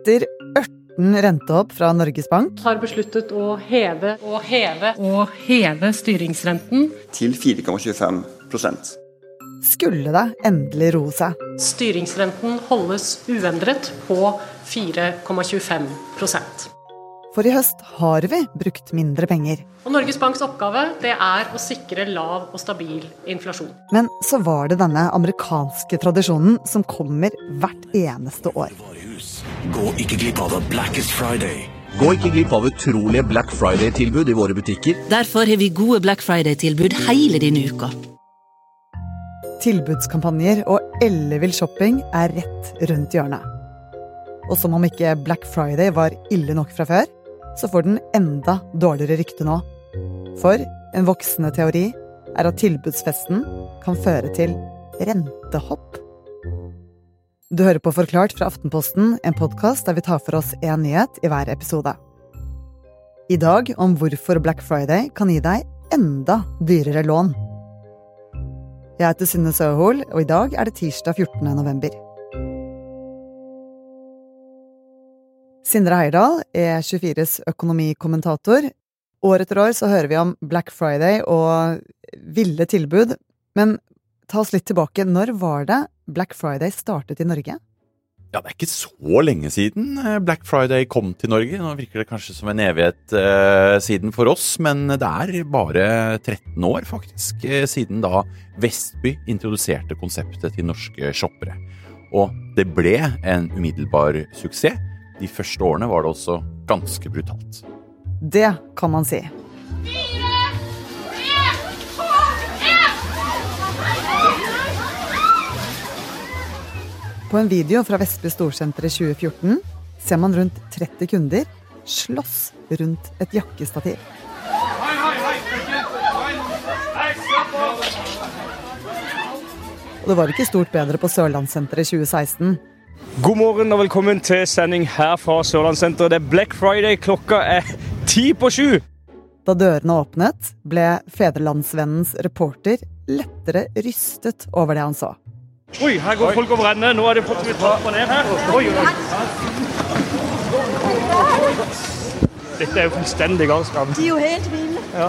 Etter ørten rentehopp fra Norges Bank har besluttet å heve og heve og heve styringsrenten. til 4,25% skulle det endelig roe seg. Styringsrenten holdes uendret på 4,25% For i høst har vi brukt mindre penger. Og Norges Banks oppgave det er å sikre lav og stabil inflasjon. Men så var det denne amerikanske tradisjonen som kommer hvert eneste år. Gå ikke glipp av The Blackest Friday. Gå ikke glipp av utrolige Black Friday-tilbud i våre butikker. Derfor har vi gode Black Friday-tilbud hele denne uka. Tilbudskampanjer og ellevill shopping er rett rundt hjørnet. Og som om ikke Black Friday var ille nok fra før, så får den enda dårligere rykte nå. For en voksende teori er at tilbudsfesten kan føre til rentehopp. Du hører på Forklart fra Aftenposten, en podkast der vi tar for oss én nyhet i hver episode. I dag om hvorfor Black Friday kan gi deg enda dyrere lån. Jeg heter Synne Søhol, og i dag er det tirsdag 14. november. Sindre Heirdal er 24s økonomikommentator. År etter år så hører vi om Black Friday og ville tilbud. Men ta oss litt tilbake. Når var det Black Friday startet i Norge? Ja, Det er ikke så lenge siden eh, Black Friday kom til Norge. Nå virker det kanskje som en evighet eh, siden for oss, men det er bare 13 år faktisk eh, siden da Vestby introduserte konseptet til norske shoppere. Og det ble en umiddelbar suksess. De første årene var det også ganske brutalt. Det kan man si. På en video fra Vestby Storsenter i 2014 ser man rundt 30 kunder slåss rundt et jakkestativ. Og det var ikke stort bedre på Sørlandssenteret i 2016. God morgen og velkommen til sending her fra Sørlandssenteret. Det er Black Friday. Klokka er ti på sju. Da dørene åpnet, ble Federlandsvennens reporter lettere rystet over det han så. Oi, her går folk over ende. Nå er det fått litt ta på ned her. Oi, oi. Dette er jo fullstendig galskap. De er jo helt ville. Ja.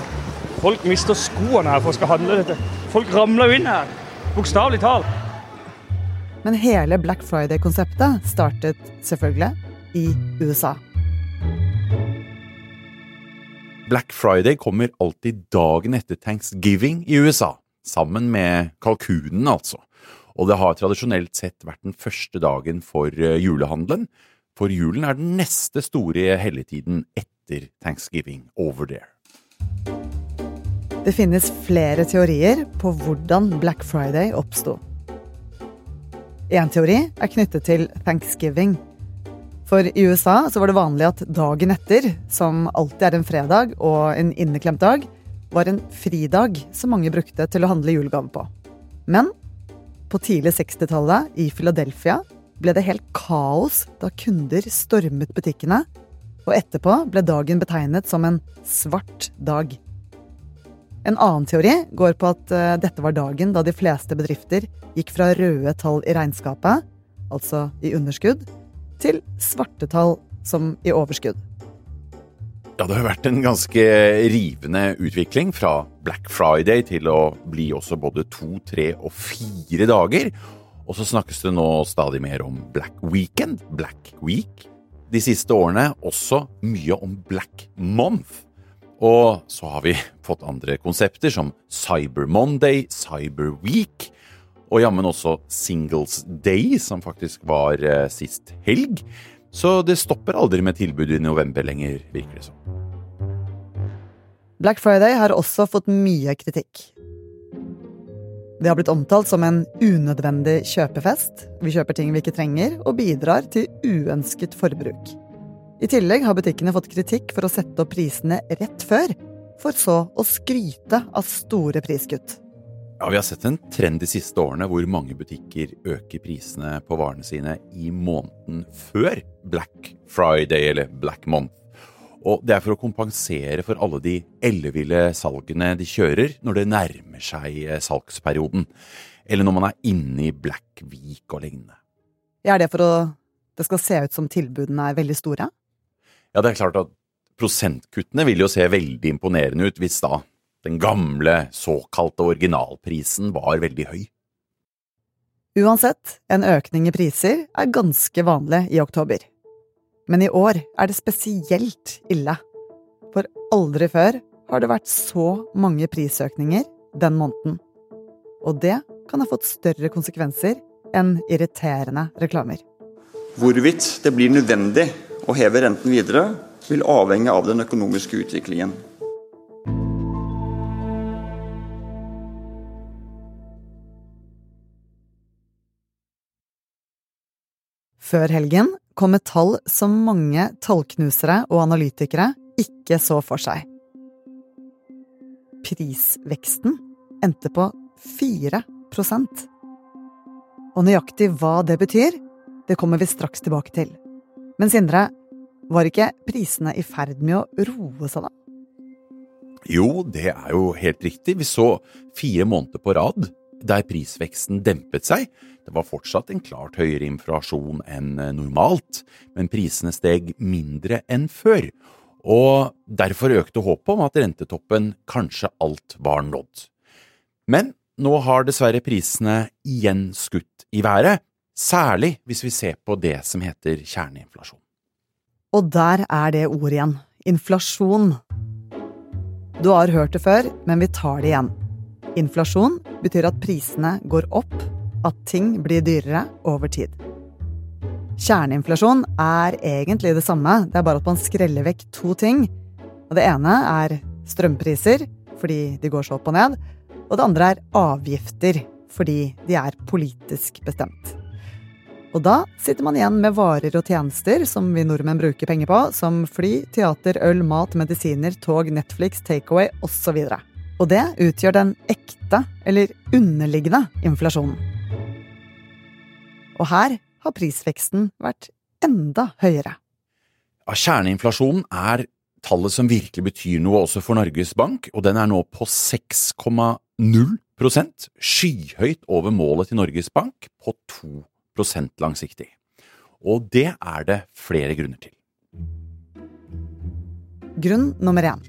Folk mister skoene her for å skal handle dette. Folk ramler jo inn her. Bokstavelig talt. Men hele Black Friday-konseptet startet selvfølgelig i USA. Black Friday kommer alltid dagen etter thanksgiving i USA, sammen med kalkunen altså. Og det har tradisjonelt sett vært den første dagen for eh, julehandelen, for julen er den neste store helligtiden etter thanksgiving over there. Det finnes flere teorier på hvordan Black Friday oppsto. Én teori er knyttet til thanksgiving. For i USA så var det vanlig at dagen etter, som alltid er en fredag og en inneklemt dag, var en fridag som mange brukte til å handle julegave på. Men på tidlig 60-tallet i Philadelphia ble det helt kaos da kunder stormet butikkene, og etterpå ble dagen betegnet som en svart dag. En annen teori går på at uh, dette var dagen da de fleste bedrifter gikk fra røde tall i regnskapet, altså i underskudd, til svarte tall som i overskudd. Ja, det har vært en ganske rivende utvikling fra Black Friday til å bli også både to, tre og fire dager. Og så snakkes det nå stadig mer om Black Weekend, Black Week. De siste årene også mye om Black Month. Og så har vi fått andre konsepter som Cyber Monday, Cyber Week, og jammen også Singles Day, som faktisk var eh, sist helg. Så det stopper aldri med tilbud i november lenger, virker det som. Black Friday har også fått mye kritikk. Det har blitt omtalt som en unødvendig kjøpefest. Vi kjøper ting vi ikke trenger, og bidrar til uønsket forbruk. I tillegg har butikkene fått kritikk for å sette opp prisene rett før, for så å skryte av store priskutt. Ja, Vi har sett en trend de siste årene hvor mange butikker øker prisene på varene sine i måneden før Black Friday eller Black Month. Og det er for å kompensere for alle de elleville salgene de kjører når det nærmer seg eh, salgsperioden, eller når man er inne i Black Week og lignende. Er det for å det skal se ut som tilbudene er veldig store? Ja, det er klart at prosentkuttene vil jo se veldig imponerende ut hvis da den gamle såkalte originalprisen var veldig høy. Uansett, en økning i priser er ganske vanlig i oktober. Men i år er det spesielt ille. For aldri før har det vært så mange prisøkninger den måneden. Og det kan ha fått større konsekvenser enn irriterende reklamer. Hvorvidt det blir nødvendig å heve renten videre, vil avhenge av den økonomiske utviklingen. Før helgen kom et tall som mange tallknusere og analytikere ikke så for seg. Prisveksten endte på 4% Og nøyaktig hva det betyr, det kommer vi straks tilbake til. Men Sindre, var ikke prisene i ferd med å roe seg, da? Jo, det er jo helt riktig. Vi så fire måneder på rad der prisveksten dempet seg. Det var fortsatt en klart høyere inflasjon enn normalt, men prisene steg mindre enn før. Og derfor økte håpet om at rentetoppen kanskje alt var nådd. Men nå har dessverre prisene igjen skutt i været, særlig hvis vi ser på det som heter kjerneinflasjon. Og der er det ordet igjen. Inflasjon. Du har hørt det før, men vi tar det igjen. Inflasjon betyr at prisene går opp, at ting blir dyrere over tid. Kjerneinflasjon er egentlig det samme, det er bare at man skreller vekk to ting. Og det ene er strømpriser, fordi de går så opp og ned. Og det andre er avgifter, fordi de er politisk bestemt. Og da sitter man igjen med varer og tjenester som vi nordmenn bruker penger på, som fly, teater, øl, mat, medisiner, tog, Netflix, takeaway osv. Og det utgjør den ekte, eller underliggende, inflasjonen. Og her har prisveksten vært enda høyere. Ja, kjerneinflasjonen er tallet som virkelig betyr noe også for Norges Bank, og den er nå på 6,0% skyhøyt over målet til Norges Bank på 2% langsiktig. Og det er det flere grunner til. Grunn nummer én.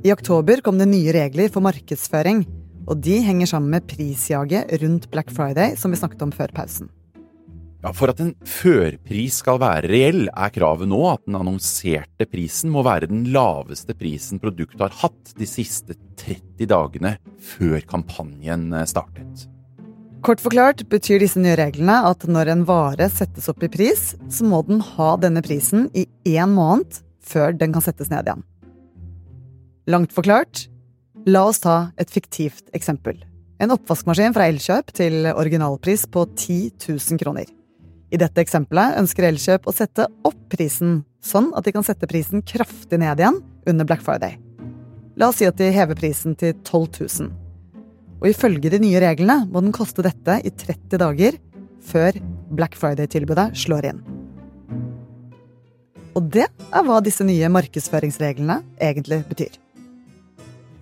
I oktober kom det nye regler for markedsføring, og de henger sammen med prisjaget rundt Black Friday, som vi snakket om før pausen. Ja, For at en førpris skal være reell, er kravet nå at den annonserte prisen må være den laveste prisen produktet har hatt de siste 30 dagene før kampanjen startet. Kort forklart betyr disse nye reglene at når en vare settes opp i pris, så må den ha denne prisen i én måned før den kan settes ned igjen. Langt forklart, la oss ta et fiktivt eksempel. En oppvaskmaskin fra Elkjøp til originalpris på 10 000 kroner. I dette eksempelet ønsker Elkjøp å sette opp prisen, sånn at de kan sette prisen kraftig ned igjen under Black Friday. La oss si at de hever prisen til 12 000. Og ifølge de nye reglene må den koste dette i 30 dager før Black Friday-tilbudet slår inn. Og det er hva disse nye markedsføringsreglene egentlig betyr.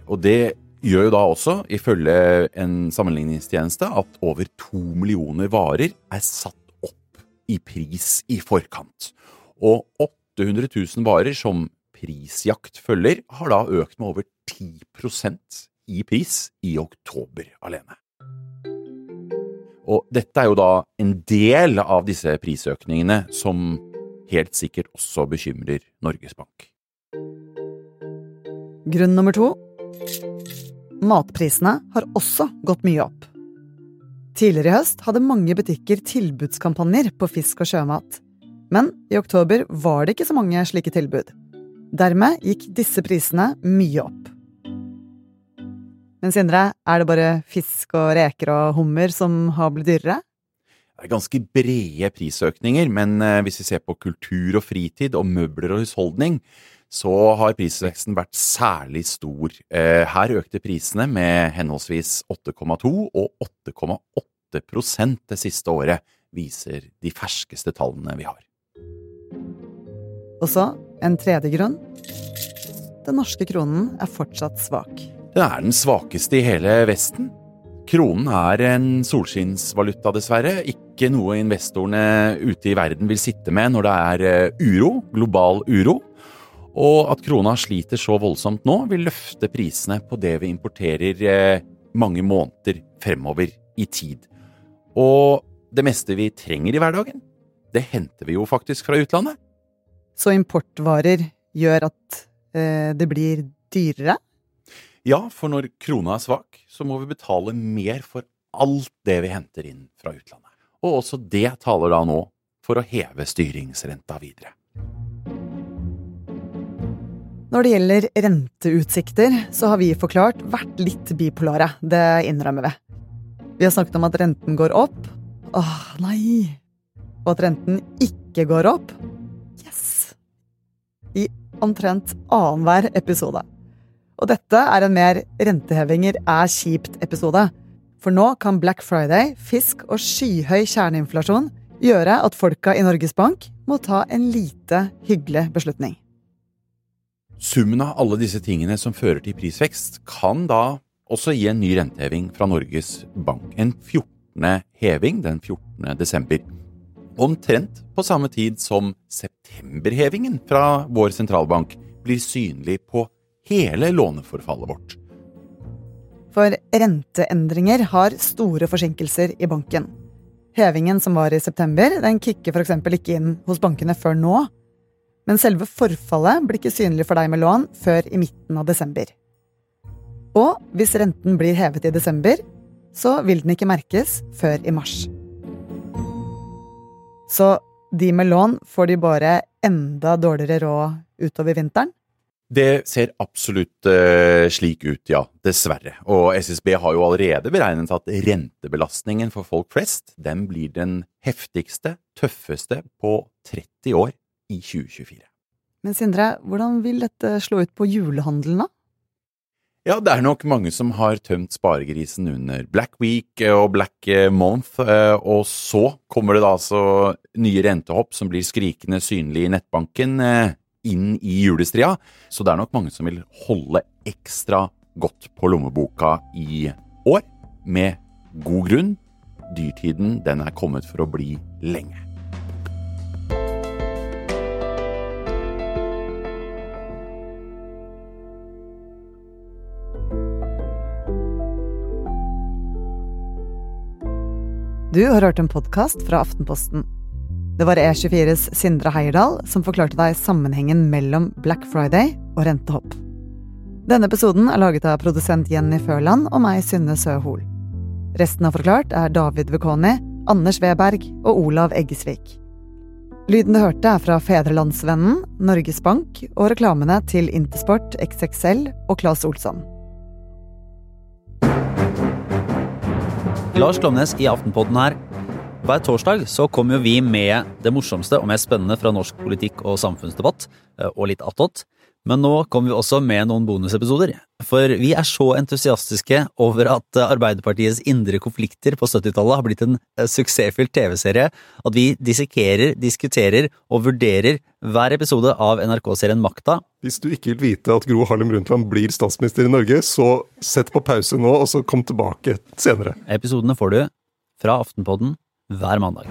Og det gjør jo da også, ifølge en sammenligningstjeneste, at over to millioner varer er satt opp i pris i forkant. Og 800 000 varer som prisjakt følger, har da økt med over 10% i pris i oktober alene. Og dette er jo da en del av disse prisøkningene som helt sikkert også bekymrer Norges Bank. Grunn nummer to matprisene har også gått mye opp. Tidligere i høst hadde mange butikker tilbudskampanjer på fisk og sjømat. Men i oktober var det ikke så mange slike tilbud. Dermed gikk disse prisene mye opp. Men Sindre, er det bare fisk og reker og hummer som har blitt dyrere? Det er ganske brede prisøkninger, men eh, hvis vi ser på kultur og fritid og møbler og husholdning, så har prisveksten vært særlig stor. Eh, her økte prisene med henholdsvis 8,2 og 8,8% det siste året, viser de ferskeste tallene vi har. Og så en tredje grunn. Den norske kronen er fortsatt svak. Den er den svakeste i hele Vesten. Kronen er en solskinnsvaluta, dessverre. Ikke noe investorene ute i verden vil sitte med når det er eh, uro, global uro. Og at krona sliter så voldsomt nå, vil løfte prisene på det vi importerer eh, mange måneder fremover i tid. Og det meste vi trenger i hverdagen, det henter vi jo faktisk fra utlandet. Så importvarer gjør at eh, det blir dyrere? Ja, for når krona er svak, så må vi betale mer for alt det vi henter inn fra utlandet. Og også det taler da nå for å heve styringsrenta videre. Når det gjelder renteutsikter, så har vi forklart vært litt bipolare. Det innrømmer vi. Vi har snakket om at renten går opp. Åh, nei! Og at renten ikke går opp. Yes! I omtrent annenhver episode. Og dette er en mer rentehevinger er kjipt-episode. For nå kan Black Friday, fisk og skyhøy kjerneinflasjon gjøre at folka i Norges Bank må ta en lite hyggelig beslutning. Summen av alle disse tingene som fører til prisvekst, kan da også gi en ny renteheving fra Norges Bank. En 14. heving den 14. desember. Omtrent på samme tid som septemberhevingen fra vår sentralbank blir synlig på hele låneforfallet vårt. For renteendringer har store forsinkelser i banken. Hevingen som var i september, den kicker f.eks. ikke inn hos bankene før nå. Men selve forfallet blir ikke synlig for deg med lån før i midten av desember. Og hvis renten blir hevet i desember, så vil den ikke merkes før i mars. Så de med lån får de bare enda dårligere råd utover vinteren? Det ser absolutt eh, slik ut, ja. Dessverre. Og SSB har jo allerede beregnet at rentebelastningen for folk flest den blir den heftigste, tøffeste på 30 år i 2024. Men Sindre, hvordan vil dette slå ut på julehandelen, da? Ja, det er nok mange som har tømt sparegrisen under Black Week og Black Month, eh, og så kommer det da altså nye rentehopp som blir skrikende synlig i nettbanken eh, inn i julestria, så det er nok mange som vil holde ekstra godt på lommeboka i år, med god grunn. Dyrtiden, den er kommet for å bli lenge. Du har hørt en podkast fra Aftenposten. Det var E24s Sindre Heierdal som forklarte deg sammenhengen mellom Black Friday og rentehopp. Denne episoden er laget av produsent Jenny Førland og meg, Synne Søhol. Resten av Forklart er David Vekoni, Anders Weberg og Olav Eggesvik. Lyden du hørte er fra Fedrelandsvennen, Norges Bank og reklamene til Intersport, XXL og Claes Olsson. Lars Klomnes i Aftenpodden her. Hver torsdag så kommer jo vi med det morsomste og mest spennende fra norsk politikk og samfunnsdebatt, eh, og litt attåt. Men nå kommer vi også med noen bonusepisoder. For vi er så entusiastiske over at eh, Arbeiderpartiets indre konflikter på 70-tallet har blitt en eh, suksessfylt TV-serie at vi dissekerer, diskuterer og vurderer hver episode av NRK-serien Makta. Hvis du ikke vil vite at Gro Harlem Brundtland blir statsminister i Norge, så sett på pause nå, og så kom tilbake senere. Episodene får du fra Aftenpodden hver mandag.